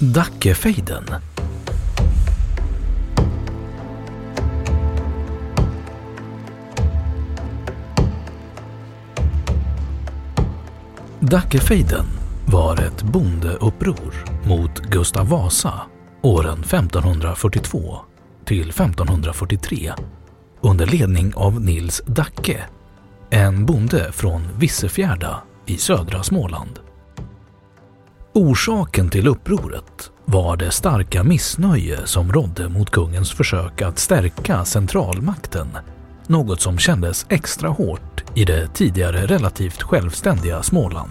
Dackefejden Dackefejden var ett bondeuppror mot Gustav Vasa åren 1542 till 1543 under ledning av Nils Dacke, en bonde från Vissefjärda i södra Småland. Orsaken till upproret var det starka missnöje som rådde mot kungens försök att stärka centralmakten, något som kändes extra hårt i det tidigare relativt självständiga Småland.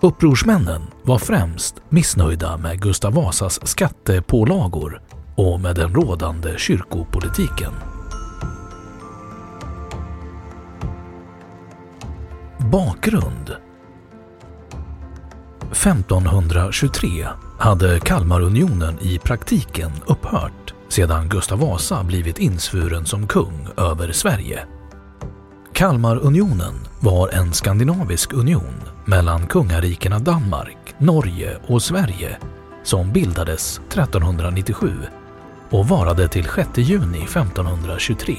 Upprorsmännen var främst missnöjda med Gustav Vasas skattepålagor och med den rådande kyrkopolitiken. Bakgrund 1523 hade Kalmarunionen i praktiken upphört sedan Gustav Vasa blivit insvuren som kung över Sverige. Kalmarunionen var en skandinavisk union mellan kungarikena Danmark, Norge och Sverige som bildades 1397 och varade till 6 juni 1523.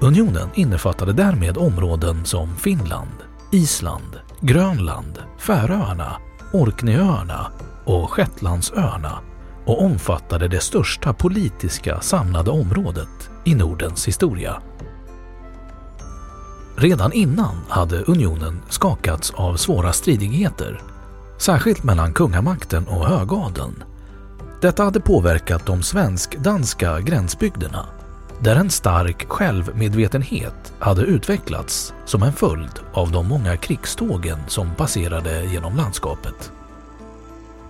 Unionen innefattade därmed områden som Finland, Island, Grönland, Färöarna Orkneyöarna och Shetlandsöarna och omfattade det största politiska samlade området i Nordens historia. Redan innan hade unionen skakats av svåra stridigheter, särskilt mellan kungamakten och högadeln. Detta hade påverkat de svensk-danska gränsbygderna där en stark självmedvetenhet hade utvecklats som en följd av de många krigstågen som passerade genom landskapet.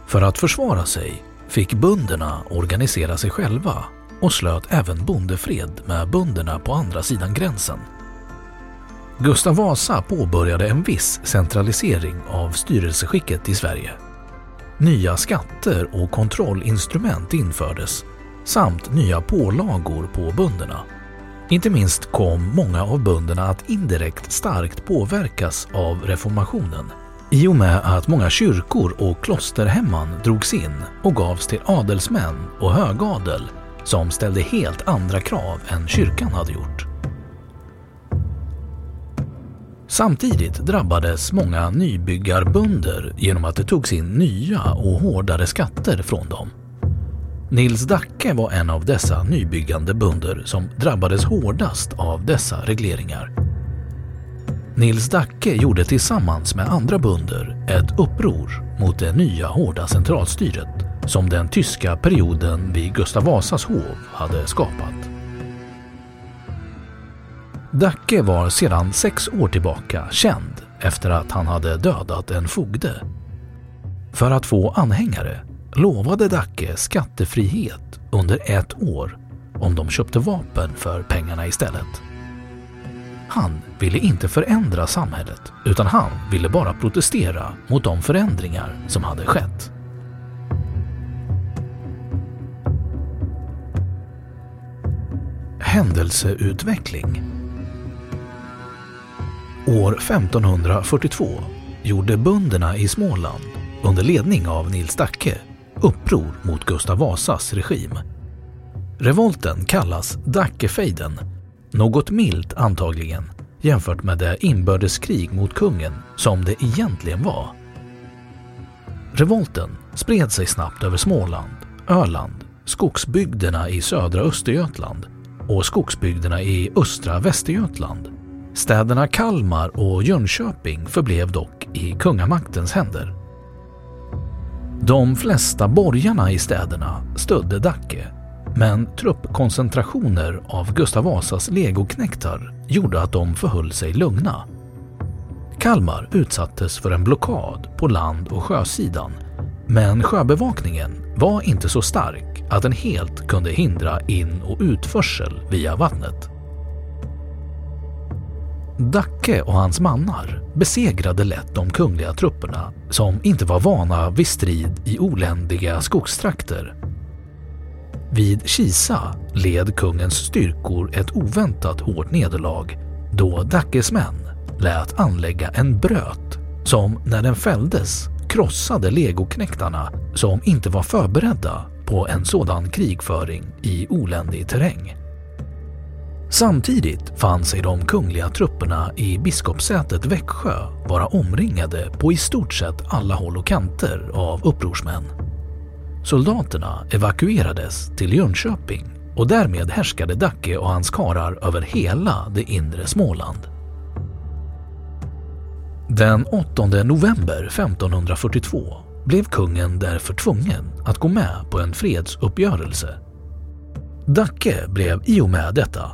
För att försvara sig fick bönderna organisera sig själva och slöt även bondefred med bönderna på andra sidan gränsen. Gustav Vasa påbörjade en viss centralisering av styrelseskicket i Sverige. Nya skatter och kontrollinstrument infördes samt nya pålagor på bönderna. Inte minst kom många av bönderna att indirekt starkt påverkas av reformationen i och med att många kyrkor och klosterhemman drogs in och gavs till adelsmän och högadel som ställde helt andra krav än kyrkan hade gjort. Samtidigt drabbades många nybyggarbönder genom att det togs in nya och hårdare skatter från dem. Nils Dacke var en av dessa nybyggande bönder som drabbades hårdast av dessa regleringar. Nils Dacke gjorde tillsammans med andra bönder ett uppror mot det nya hårda centralstyret som den tyska perioden vid Gustav Vasas hov hade skapat. Dacke var sedan sex år tillbaka känd efter att han hade dödat en fogde. För att få anhängare lovade Dacke skattefrihet under ett år om de köpte vapen för pengarna istället. Han ville inte förändra samhället utan han ville bara protestera mot de förändringar som hade skett. Händelseutveckling År 1542 gjorde bönderna i Småland under ledning av Nils Dacke uppror mot Gustav Vasas regim. Revolten kallas Dackefejden, något milt antagligen jämfört med det inbördeskrig mot kungen som det egentligen var. Revolten spred sig snabbt över Småland, Öland, skogsbygderna i södra Östergötland och skogsbygderna i östra Västergötland. Städerna Kalmar och Jönköping förblev dock i kungamaktens händer. De flesta borgarna i städerna stödde Dacke, men truppkoncentrationer av Gustav Vasas legoknektar gjorde att de förhöll sig lugna. Kalmar utsattes för en blockad på land och sjösidan, men sjöbevakningen var inte så stark att den helt kunde hindra in och utförsel via vattnet. Dacke och hans mannar besegrade lätt de kungliga trupperna som inte var vana vid strid i oländiga skogstrakter. Vid Kisa led kungens styrkor ett oväntat hårt nederlag då Dackes män lät anlägga en bröt som när den fälldes krossade legoknektarna som inte var förberedda på en sådan krigföring i oländig terräng. Samtidigt fann sig de kungliga trupperna i biskopssätet Växjö vara omringade på i stort sett alla håll och kanter av upprorsmän. Soldaterna evakuerades till Jönköping och därmed härskade Dacke och hans karar över hela det inre Småland. Den 8 november 1542 blev kungen därför tvungen att gå med på en fredsuppgörelse. Dacke blev i och med detta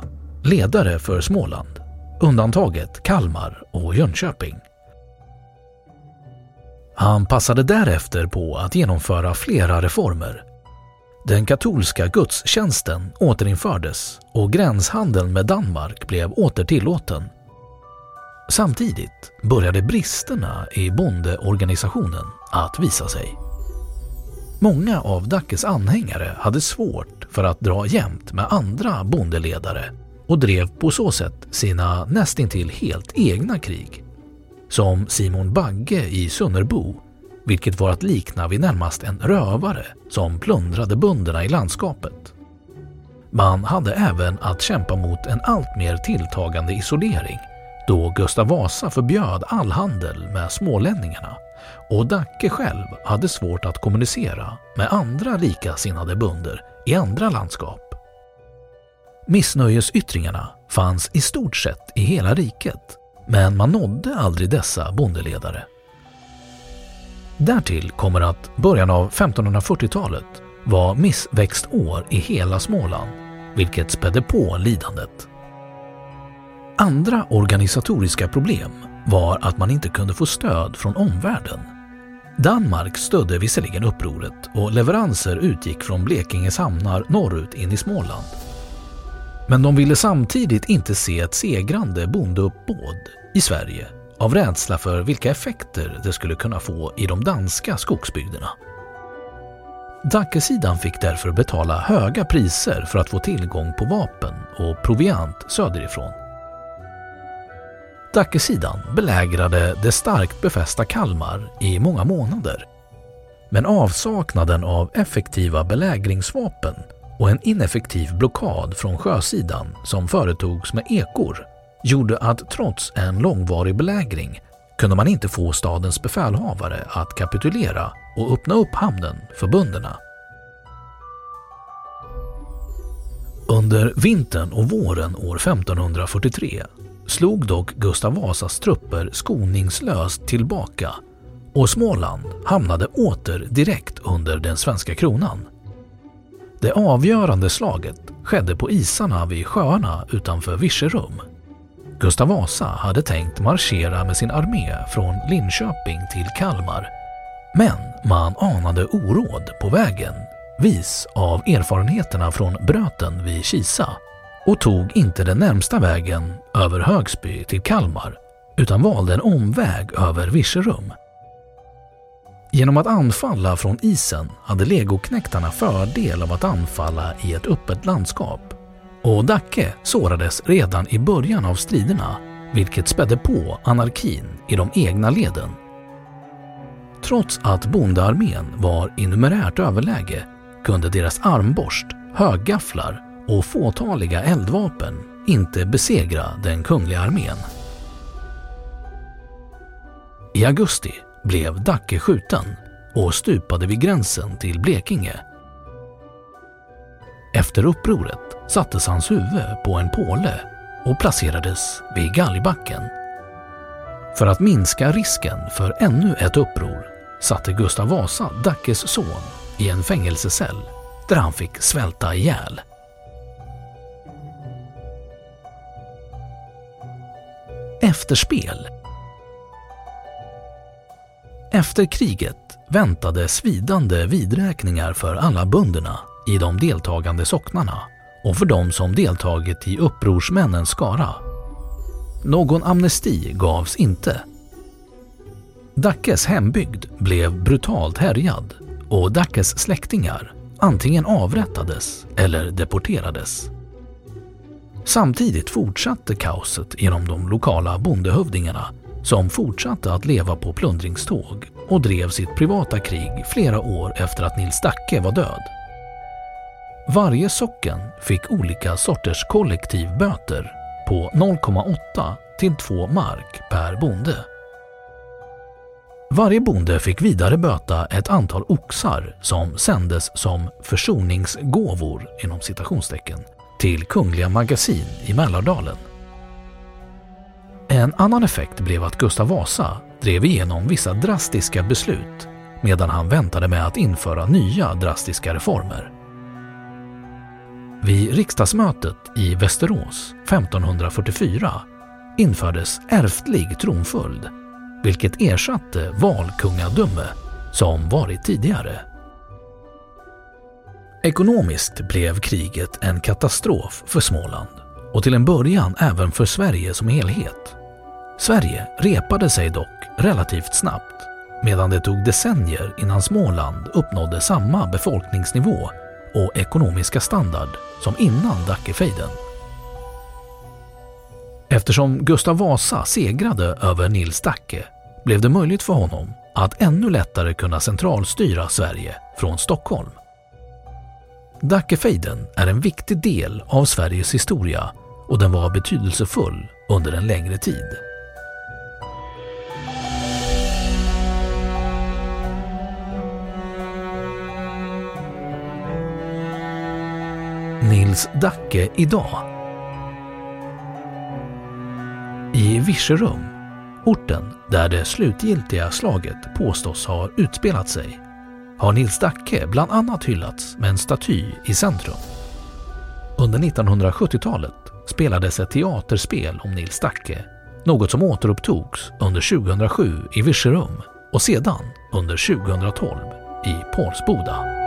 ledare för Småland, undantaget Kalmar och Jönköping. Han passade därefter på att genomföra flera reformer. Den katolska gudstjänsten återinfördes och gränshandeln med Danmark blev åter tillåten. Samtidigt började bristerna i bondeorganisationen att visa sig. Många av Dackes anhängare hade svårt för att dra jämnt med andra bondeledare och drev på så sätt sina nästintill helt egna krig. Som Simon Bagge i Sunnerbo, vilket var att likna vid närmast en rövare som plundrade bönderna i landskapet. Man hade även att kämpa mot en alltmer tilltagande isolering då Gustav Vasa förbjöd all handel med smålänningarna och Dacke själv hade svårt att kommunicera med andra likasinnade bönder i andra landskap. Missnöjesyttringarna fanns i stort sett i hela riket, men man nådde aldrig dessa bondeledare. Därtill kommer att början av 1540-talet var missväxtår i hela Småland, vilket spädde på lidandet. Andra organisatoriska problem var att man inte kunde få stöd från omvärlden. Danmark stödde visserligen upproret och leveranser utgick från Blekinges hamnar norrut in i Småland. Men de ville samtidigt inte se ett segrande bondeuppbåd i Sverige av rädsla för vilka effekter det skulle kunna få i de danska skogsbygderna. Dackesidan fick därför betala höga priser för att få tillgång på vapen och proviant söderifrån. Dackesidan belägrade det starkt befästa Kalmar i många månader. Men avsaknaden av effektiva belägringsvapen och en ineffektiv blockad från sjösidan som företogs med ekor gjorde att trots en långvarig belägring kunde man inte få stadens befälhavare att kapitulera och öppna upp hamnen för bönderna. Under vintern och våren år 1543 slog dock Gustav Vasas trupper skoningslöst tillbaka och Småland hamnade åter direkt under den svenska kronan. Det avgörande slaget skedde på isarna vid sjöarna utanför Virserum. Gustav Vasa hade tänkt marschera med sin armé från Linköping till Kalmar. Men man anade oråd på vägen, vis av erfarenheterna från Bröten vid Kisa och tog inte den närmsta vägen över Högsby till Kalmar utan valde en omväg över Virserum. Genom att anfalla från isen hade legoknektarna fördel av att anfalla i ett öppet landskap och Dacke sårades redan i början av striderna vilket spädde på anarkin i de egna leden. Trots att bondearmén var i numerärt överläge kunde deras armborst, höggafflar och fåtaliga eldvapen inte besegra den kungliga armén. I augusti blev Dacke skjuten och stupade vid gränsen till Blekinge. Efter upproret sattes hans huvud på en påle och placerades vid galgbacken. För att minska risken för ännu ett uppror satte Gustav Vasa Dackes son i en fängelsecell där han fick svälta ihjäl. Efterspel efter kriget väntade svidande vidräkningar för alla bönderna i de deltagande socknarna och för de som deltagit i upprorsmännens skara. Någon amnesti gavs inte. Dackes hembygd blev brutalt härjad och Dackes släktingar antingen avrättades eller deporterades. Samtidigt fortsatte kaoset genom de lokala bondehövdingarna som fortsatte att leva på plundringståg och drev sitt privata krig flera år efter att Nils Dacke var död. Varje socken fick olika sorters kollektivböter på 0,8 till 2 mark per bonde. Varje bonde fick vidare böta ett antal oxar som sändes som försoningsgåvor inom citationstecken till Kungliga Magasin i Mälardalen. En annan effekt blev att Gustav Vasa drev igenom vissa drastiska beslut medan han väntade med att införa nya drastiska reformer. Vid riksdagsmötet i Västerås 1544 infördes ärftlig tronföljd vilket ersatte valkungadöme som varit tidigare. Ekonomiskt blev kriget en katastrof för Småland och till en början även för Sverige som helhet. Sverige repade sig dock relativt snabbt medan det tog decennier innan Småland uppnådde samma befolkningsnivå och ekonomiska standard som innan Dackefejden. Eftersom Gustav Vasa segrade över Nils Dacke blev det möjligt för honom att ännu lättare kunna centralstyra Sverige från Stockholm. Dackefejden är en viktig del av Sveriges historia och den var betydelsefull under en längre tid. Nils Dacke idag? I Virserum, orten där det slutgiltiga slaget påstås ha utspelat sig, har Nils Dacke bland annat hyllats med en staty i centrum. Under 1970-talet spelades ett teaterspel om Nils Dacke, något som återupptogs under 2007 i Virserum och sedan under 2012 i Pålsboda.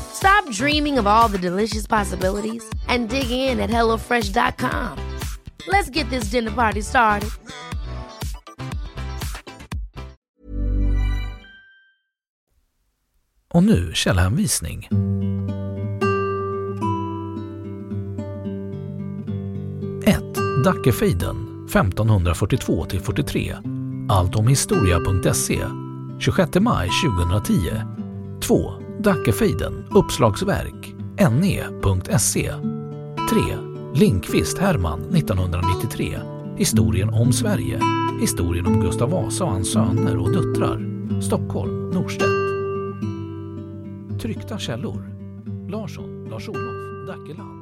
Stop dreaming of all the delicious possibilities and dig in at HelloFresh.com. Let's get this dinner party started. Och nu källhänvisning. Dackefejden 1542-43 Alltomhistoria.se 26 maj 2010 2. Dackefejden, uppslagsverk, ne.se 3. Lindqvist Herman 1993 Historien om Sverige. Historien om Gustav Vasa och hans söner och döttrar. Stockholm, Norstedt. Tryckta källor. Larsson, Lars-Olof, Dackeland.